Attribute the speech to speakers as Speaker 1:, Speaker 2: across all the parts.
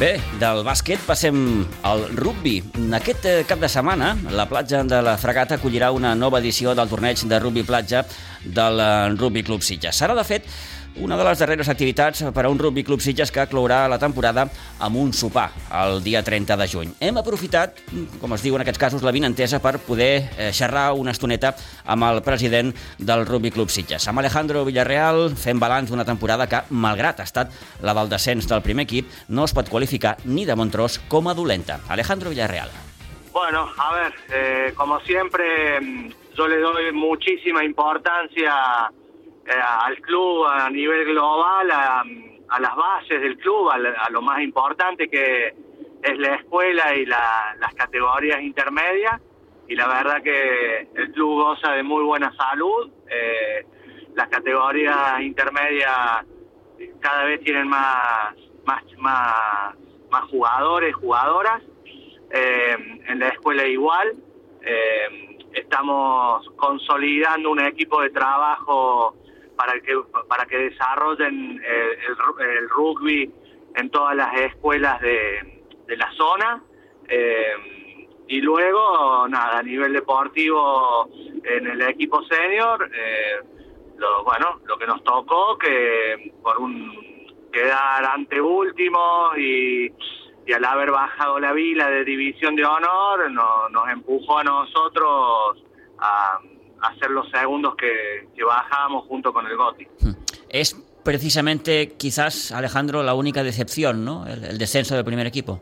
Speaker 1: Bé, del bàsquet passem al rugby. Aquest eh, cap de setmana, la platja de la Fregata acollirà una nova edició del torneig de rugby platja del eh, Rugby Club Sitges. Serà, de fet, una de les darreres activitats per a un Rugby Club Sitges que clourà la temporada amb un sopar el dia 30 de juny. Hem aprofitat, com es diu en aquests casos, la vinentesa per poder eh, xerrar una estoneta amb el president del Rugby Club Sitges. Amb Alejandro Villarreal fem balanç d'una temporada que, malgrat ha estat la del descens del primer equip, no es pot qualificar ni de bon tros com a dolenta. Alejandro Villarreal.
Speaker 2: Bueno, a ver, eh, como siempre, yo le doy muchísima importancia eh, al club a nivel global, a, las bases del club, a, a, lo más importante que es la escuela y la, las categorías intermedias. Y la verdad que el club goza de muy buena salud. Eh, las categorías intermedias cada vez tienen más, más, más, más jugadores, jugadoras. Eh, en la escuela igual. Eh, estamos consolidando un equipo de trabajo para que para que desarrollen el, el, rugby en todas las escuelas de, la zona. Eh, y luego nada a nivel deportivo en el equipo senior eh, lo bueno lo que nos tocó que por un quedar ante último y, y al haber bajado la vila de división de honor no, nos empujó a nosotros a hacer los segundos que, que bajábamos junto con el Goti.
Speaker 1: Es precisamente quizás, Alejandro, la única decepción, ¿no? El, el, descenso del primer equipo.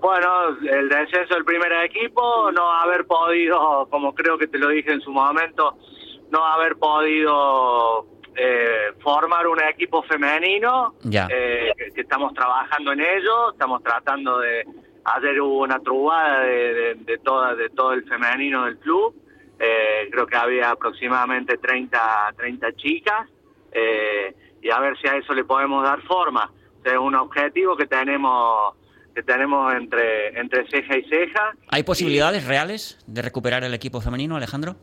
Speaker 2: Bueno, el descenso del primer equipo, no haber podido, como creo que te lo dije en su momento, no haber podido eh, formar un equipo femenino,
Speaker 1: ya.
Speaker 2: Eh, que, que estamos trabajando en ello, estamos tratando de ayer hubo una trubada de, de, de, toda, de todo el femenino del club. Eh, creo que había aproximadamente 30, 30 chicas. Eh, y a ver si a eso le podemos dar forma. O sea, es un objetivo que tenemos que tenemos entre, entre ceja y ceja.
Speaker 1: ¿Hay posibilidades y, reales de recuperar el equipo femenino, Alejandro?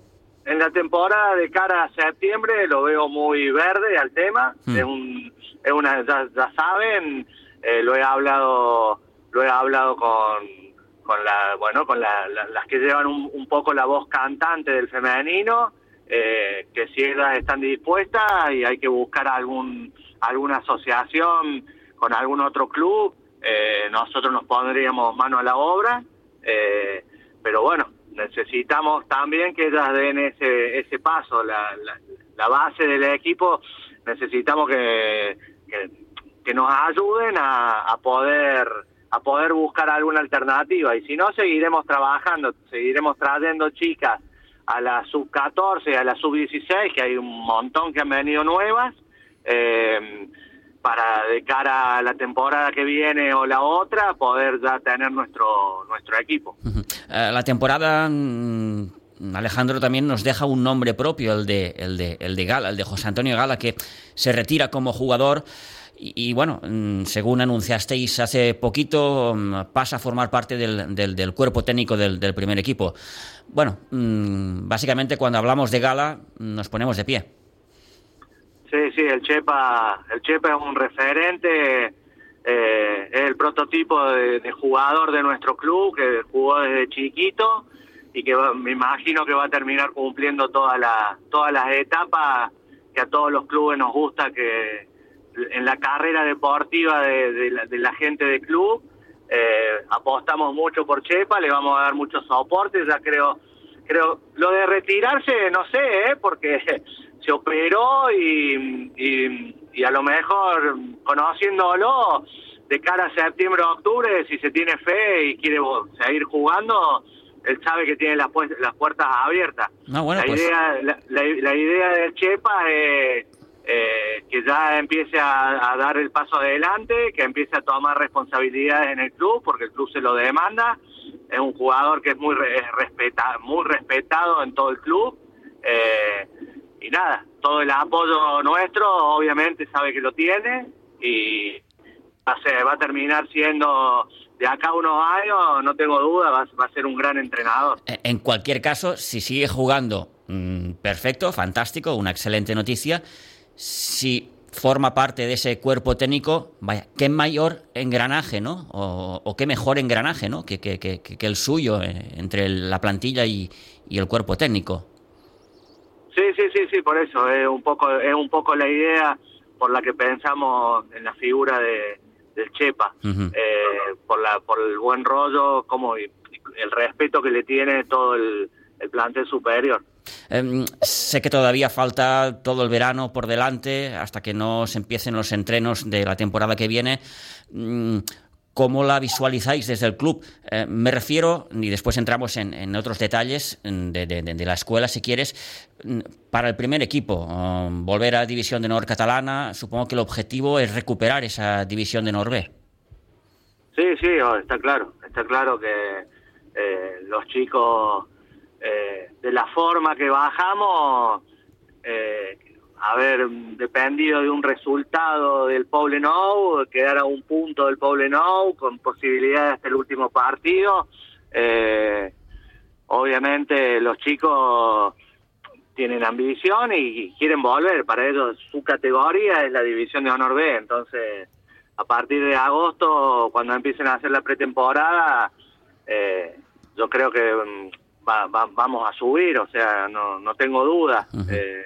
Speaker 2: En la temporada de cara a septiembre lo veo muy verde al tema. Mm. Es, un, es una, ya, ya saben, eh, lo he hablado lo he hablado con, con la bueno con la, la, las que llevan un, un, poco la voz cantante del femenino eh, que si ellas están dispuestas y hay que buscar algún alguna asociación con algún otro club eh, nosotros nos pondríamos mano a la obra eh, pero bueno necesitamos también que ellas den ese ese paso la, la, la base del equipo necesitamos que, que, nos ayuden a poder a poder buscar alguna alternativa y si no seguiremos trabajando, seguiremos trayendo chicas a la sub 14, a la sub 16, que hay un montón que han venido nuevas, eh, para de cara a la temporada que viene o la otra poder ya tener nuestro nuestro equipo.
Speaker 1: Uh, la temporada Alejandro también nos deja un nombre propio, el de, el de, el de Gala, el de José Antonio Gala, que se retira como jugador. Y, y, bueno, según anunciasteis hace poquito, pasa a formar parte del, del, del cuerpo técnico del, del, primer equipo. Bueno, básicamente cuando hablamos de Gala nos ponemos de pie.
Speaker 2: Sí, sí, el Chepa, el Chepa es un referente, eh, es el prototipo de, de, jugador de nuestro club que jugó desde chiquito y que va, me imagino que va a terminar cumpliendo todas las todas las etapas que a todos los clubes nos gusta que en la carrera deportiva de, de, la, de la, gente del club. Eh, apostamos mucho por Chepa, le vamos a dar muchos soportes, ya creo, creo, lo de retirarse, no sé, ¿eh? porque se operó y, y, y, a lo mejor conociéndolo, de cara a septiembre o octubre, si se tiene fe y quiere seguir jugando, él sabe que tiene las, pu las puertas abiertas.
Speaker 1: No, bueno,
Speaker 2: la,
Speaker 1: pues...
Speaker 2: idea, la, la, la, idea del Chepa es eh, que ya empiece a, dar el paso adelante, que empiece a tomar responsabilidades en el club, porque el club se lo demanda. Es un jugador que es muy respeta, muy respetado en todo el club. Eh, y nada, todo el apoyo nuestro, obviamente sabe que lo tiene y va a, ser, va a terminar siendo de acá unos años, no tengo duda, va, a ser un gran entrenador.
Speaker 1: En cualquier caso, si sigue jugando, mmm, perfecto, fantástico, una excelente noticia si forma parte de ese cuerpo técnico, vaya, qué mayor engranaje, ¿no? O, qué mejor engranaje, ¿no? Que, que, que, que el suyo eh, entre la plantilla y, y, el cuerpo técnico.
Speaker 2: Sí, sí, sí, sí, por eso es un poco es un poco la idea por la que pensamos en la figura de, del Chepa, eh, por la por el buen rollo, como el respeto que le tiene todo el, el plantel superior.
Speaker 1: Em, sé que todavía falta todo el verano por delante hasta que no se empiecen los entrenos de la temporada que viene. Mm, ¿Cómo la visualizáis desde el club? Eh, me refiero, y después entramos en, otros detalles de, la escuela, si quieres, mm, para el primer equipo, um, volver a División de Honor catalana, supongo que el objetivo es recuperar esa División de Honor B.
Speaker 2: Sí, sí, oh, está claro, está claro que eh, los chicos eh, de la forma que bajamos, eh, haber dependido de un resultado del Poblenou, quedar a un punto del Poblenou con posibilidades hasta el último partido. Eh, obviamente los chicos tienen ambición y quieren volver. Para ellos su categoría es la División de Honor B. Entonces, a partir de agosto, cuando empiecen a hacer la pretemporada, eh, yo creo que vamos a subir, o sea, no, no tengo duda. Eh,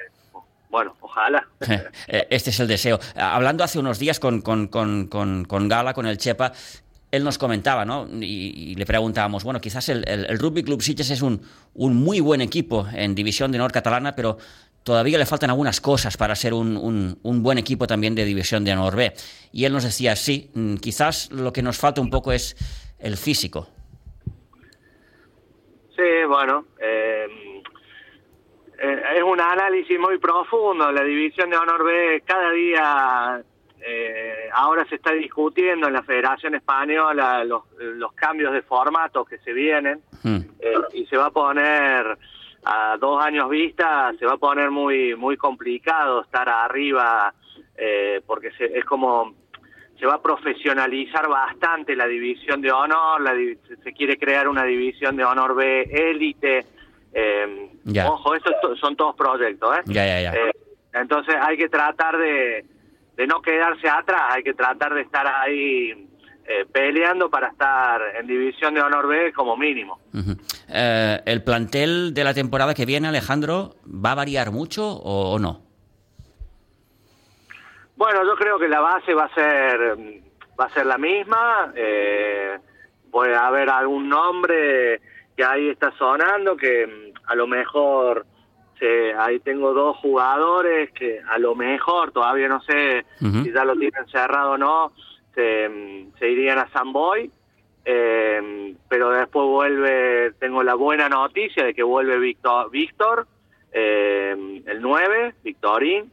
Speaker 2: bueno, ojalá.
Speaker 1: Eh, este es el deseo. Hablando hace unos días con, con, con, con, Gala, con el Chepa, él nos comentaba, ¿no? Y, le preguntábamos, bueno, quizás el, el, Rugby Club Sitges es un, un muy buen equipo en División de Honor Catalana, pero todavía le faltan algunas cosas para ser un, un, un, buen equipo también de División de Honor B. Y él nos decía, sí, mm, quizás lo que nos falta un poco es el físico.
Speaker 2: Sí, bueno, eh, eh, es un análisis muy profundo. La división de honor B cada día, eh, ahora se está discutiendo en la Federación Española los, los cambios de formato que se vienen hmm. y se va a poner a dos años vista, se va a poner muy muy complicado estar arriba porque es como se va a profesionalizar bastante la división de honor, la, se quiere crear una división de honor B élite. Eh, Ojo, estos son todos proyectos. ¿eh?
Speaker 1: eh,
Speaker 2: entonces hay que tratar de, de no quedarse atrás, hay que tratar de estar ahí eh, peleando para estar en división de honor B como mínimo.
Speaker 1: Eh, ¿El plantel de la temporada que viene, Alejandro, va a variar mucho o no?
Speaker 2: Bueno, yo creo que la base va a ser va a ser la misma. Eh, puede haber algún nombre que ahí está sonando que mm, a lo mejor se, ahí tengo dos jugadores que a lo mejor todavía no sé si ya lo tienen cerrado o no se, mm, se irían a Samboy eh, pero después vuelve tengo la buena noticia de que vuelve Víctor Víctor eh, el 9 Victorín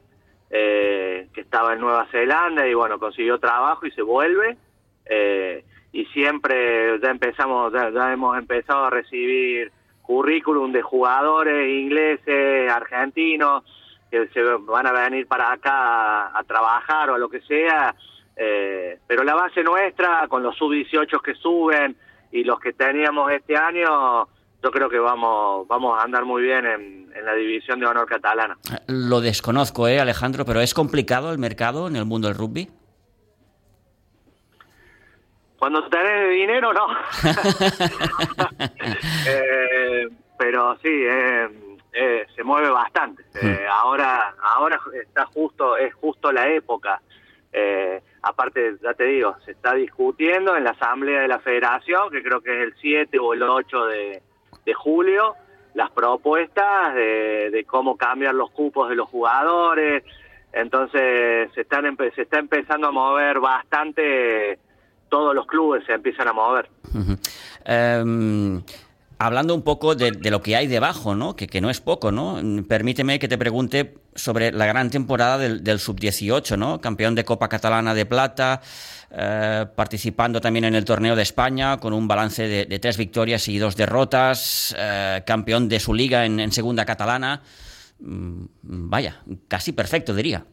Speaker 2: eh, que estaba en Nueva Zelanda y bueno, consiguió trabajo y se vuelve. Eh, y siempre ya empezamos, ya, hemos empezado a recibir currículum de jugadores ingleses, argentinos, que se van a venir para acá a, trabajar o a lo que sea. Eh, pero la base nuestra, con los sub-18 que suben y los que teníamos este año, yo creo que vamos, vamos a andar muy bien en, la división de honor catalana.
Speaker 1: Lo desconozco, ¿eh, Alejandro? Pero ¿es complicado el mercado en el mundo del rugby?
Speaker 2: Cuando tenés dinero, no. Eh, pero sí, eh, eh, se mueve bastante. Hmm. ahora, ahora está justo, es justo la época. aparte, ya te digo, se está discutiendo en la asamblea de la federación, que creo que es el 7 o el 8 de, de julio las propuestas de, cómo cambiar los cupos de los jugadores. Entonces se, están se está empezando a mover bastante, todos los clubes se empiezan a mover.
Speaker 1: Hablando un poco de, lo que hay debajo, ¿no? Que, que, no es poco, ¿no? Permíteme que te pregunte sobre la gran temporada del, del Sub-18, ¿no? Campeón de Copa Catalana de Plata, eh, participando también en el torneo de España con un balance de, tres victorias y dos derrotas, eh, campeón de su liga en, segunda catalana. Mm, vaya, casi perfecto, diría.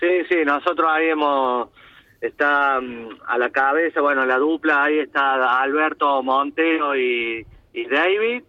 Speaker 2: Sí, sí, nosotros ahí hemos, está mm, a la cabeza, bueno, la dupla, ahí está Alberto Montero y, David,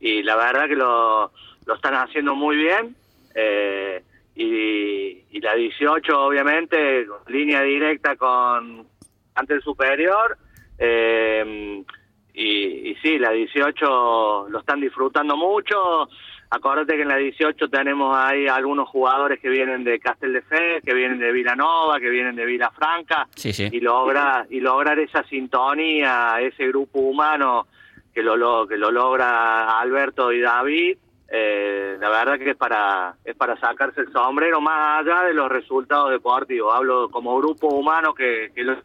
Speaker 2: y la verdad que lo, lo están haciendo muy bien. Eh, y, y la 18 obviamente, línea directa con ante el superior. Eh, y, y sí, la 18 lo están disfrutando mucho. Acuérdate que en la 18 tenemos ahí algunos jugadores que vienen de Castel de Fe, que vienen de Vilanova, que vienen de Vilafranca,
Speaker 1: Sí, sí.
Speaker 2: y logra y lograr esa sintonía, ese grupo humano que lo, lo- que lo logra Alberto y David, eh, la verdad que es para es para sacarse el sombrero más allá de los resultados deportivos. Hablo como grupo humano que, que lo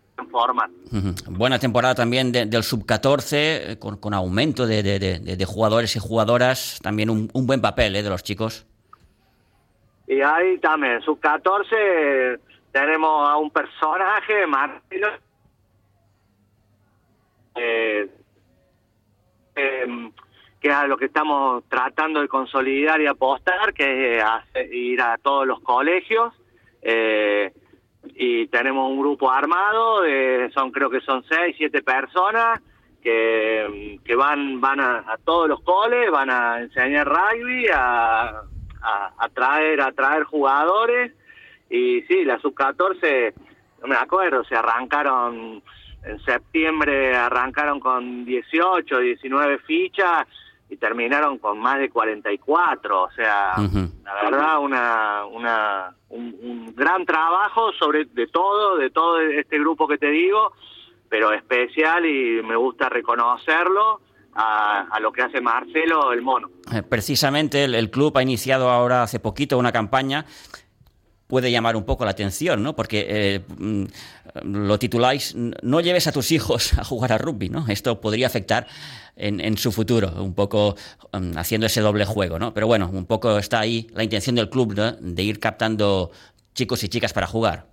Speaker 1: Buena temporada también de- del sub-14, eh, con, con aumento de, de- de- de jugadores y jugadoras. También un, un buen papel eh, de los chicos.
Speaker 2: Y ahí también, sub 14, tenemos a un personaje, Marcelo, eh, em, que es a lo que estamos tratando de consolidar y apostar, que es ir a todos los colegios. eh, y tenemos un grupo armado, de, son creo que son seis, siete personas, que, que van van a, a todos los coles, van a enseñar rugby, a, a, a traer a traer jugadores. Y sí, la sub 14 no me acuerdo, se arrancaron en septiembre arrancaron con 18, 19 fichas y terminaron con más de 44, o sea, la verdad una una un, un gran trabajo sobre de todo, de todo este grupo que te digo, pero especial y me gusta reconocerlo a, a lo que hace Marcelo el mono.
Speaker 1: Eh, Precisamente el, el club ha iniciado ahora hace poquito una campaña. Puede llamar un poco la atención, ¿no? Porque eh, mm, lo tituláis No lleves a tus hijos a jugar a rugby, ¿no? Esto podría afectar en, en su futuro, un poco mm, haciendo ese doble juego, ¿no? Pero bueno, un poco está ahí la intención del club ¿no? de ir captando chicos y chicas para jugar.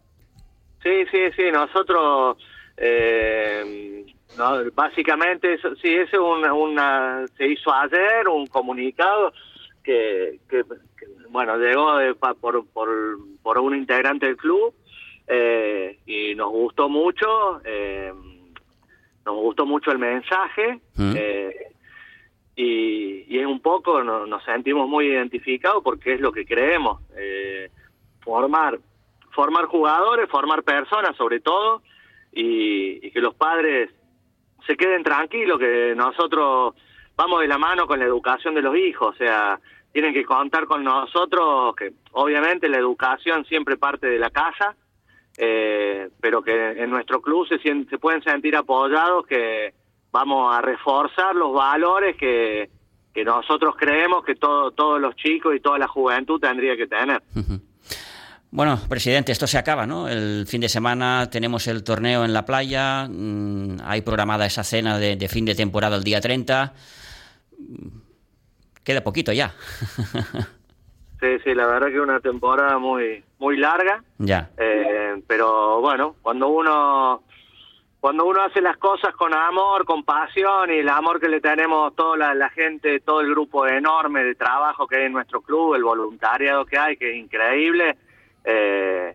Speaker 2: Sí, sí, sí, nosotros, eh, no, básicamente, eso, sí, ese una, una, se hizo ayer un comunicado que, que, que, bueno, llegó de- pa- por, por, por un integrante del club eh, y nos gustó mucho, eh, nos gustó mucho el mensaje.
Speaker 1: Mm.
Speaker 2: eh, y, y es un poco, no- nos sentimos muy identificados porque es lo que creemos, eh, formar formar jugadores, formar personas sobre todo, y, que los padres se queden tranquilos, que nosotros vamos de la mano con la educación de los hijos, o sea, tienen que contar con nosotros, que obviamente la educación siempre parte de la casa, eh, pero que en nuestro club se, se pueden sentir apoyados, que vamos a reforzar los valores que, que nosotros creemos que todo, todos los chicos y toda la juventud tendría que tener.
Speaker 1: Bueno, presidente, esto se acaba, ¿no? El fin de semana tenemos el torneo en la playa, mm, hay programada esa cena de, de fin de temporada el día 30. Mm, Queda poquito ya.
Speaker 2: Sí, sí, la verdad que una temporada muy muy larga,
Speaker 1: ya.
Speaker 2: eh, pero bueno, cuando uno cuando uno hace las cosas con amor, con pasión y el amor que le tenemos toda la, la gente, todo el grupo enorme de trabajo que hay en nuestro club, el voluntariado que hay, que es increíble, eh,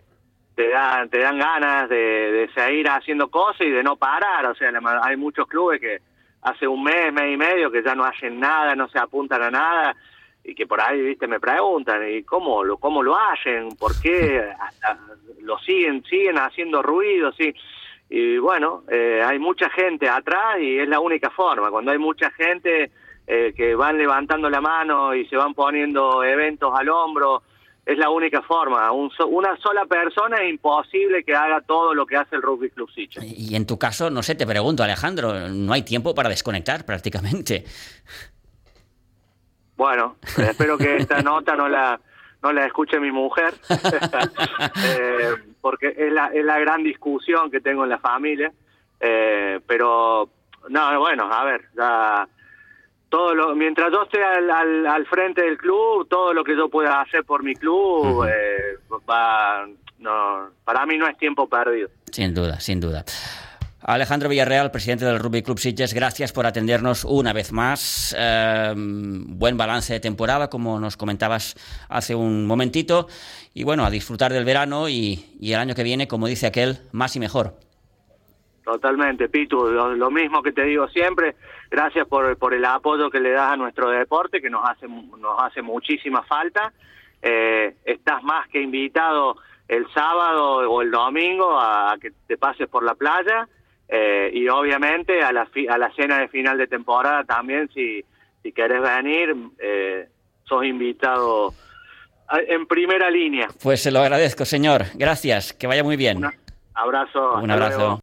Speaker 2: te dan te dan ganas de, de seguir haciendo cosas y de no parar, o sea, hay muchos clubes que hace un mes, mes y medio que ya no hacen nada, no se apuntan a nada y que por ahí, viste, me preguntan, ¿y cómo lo, cómo lo hacen? ¿Por qué hasta lo siguen, siguen haciendo ruido? Sí. Y bueno, eh, hay mucha gente atrás y es la única forma. Cuando hay mucha gente eh, que van levantando la mano y se van poniendo eventos al hombro, es la única forma. Un so- una sola persona es imposible que haga todo lo que hace el Rugby Club Sicha.
Speaker 1: Y en tu caso, no sé, te pregunto, Alejandro, no hay tiempo para desconectar prácticamente.
Speaker 2: Bueno, espero que esta nota no la no la escuche mi mujer, Eh, porque es la, es la gran discusión que tengo en la familia. Eh, pero, no, bueno, a ver, ya, todo lo, mientras yo esté al, al, al frente del club, todo lo que yo pueda hacer por mi club, eh, va, no, para mí no es tiempo perdido.
Speaker 1: Sin duda, sin duda. Alejandro Villarreal, presidente del Rugby Club Sitges, gracias por atendernos una vez más. Eh, buen balance de temporada, como nos comentabas hace un momentito. Y bueno, a disfrutar del verano y, y el año que viene, como dice aquel, más y mejor.
Speaker 2: Totalmente, Pitu, lo, lo mismo que te digo siempre, gracias por, por el apoyo que le das a nuestro deporte, que nos hace, nos hace muchísima falta, eh, estás más que invitado el sábado o el domingo a, que te pases por la playa eh, y obviamente a la, a la cena de final de temporada también si, si querés venir eh, sos invitado en primera línea.
Speaker 1: Pues se lo agradezco, señor. Gracias. Que vaya muy bien.
Speaker 2: Un abrazo.
Speaker 1: Un abrazo.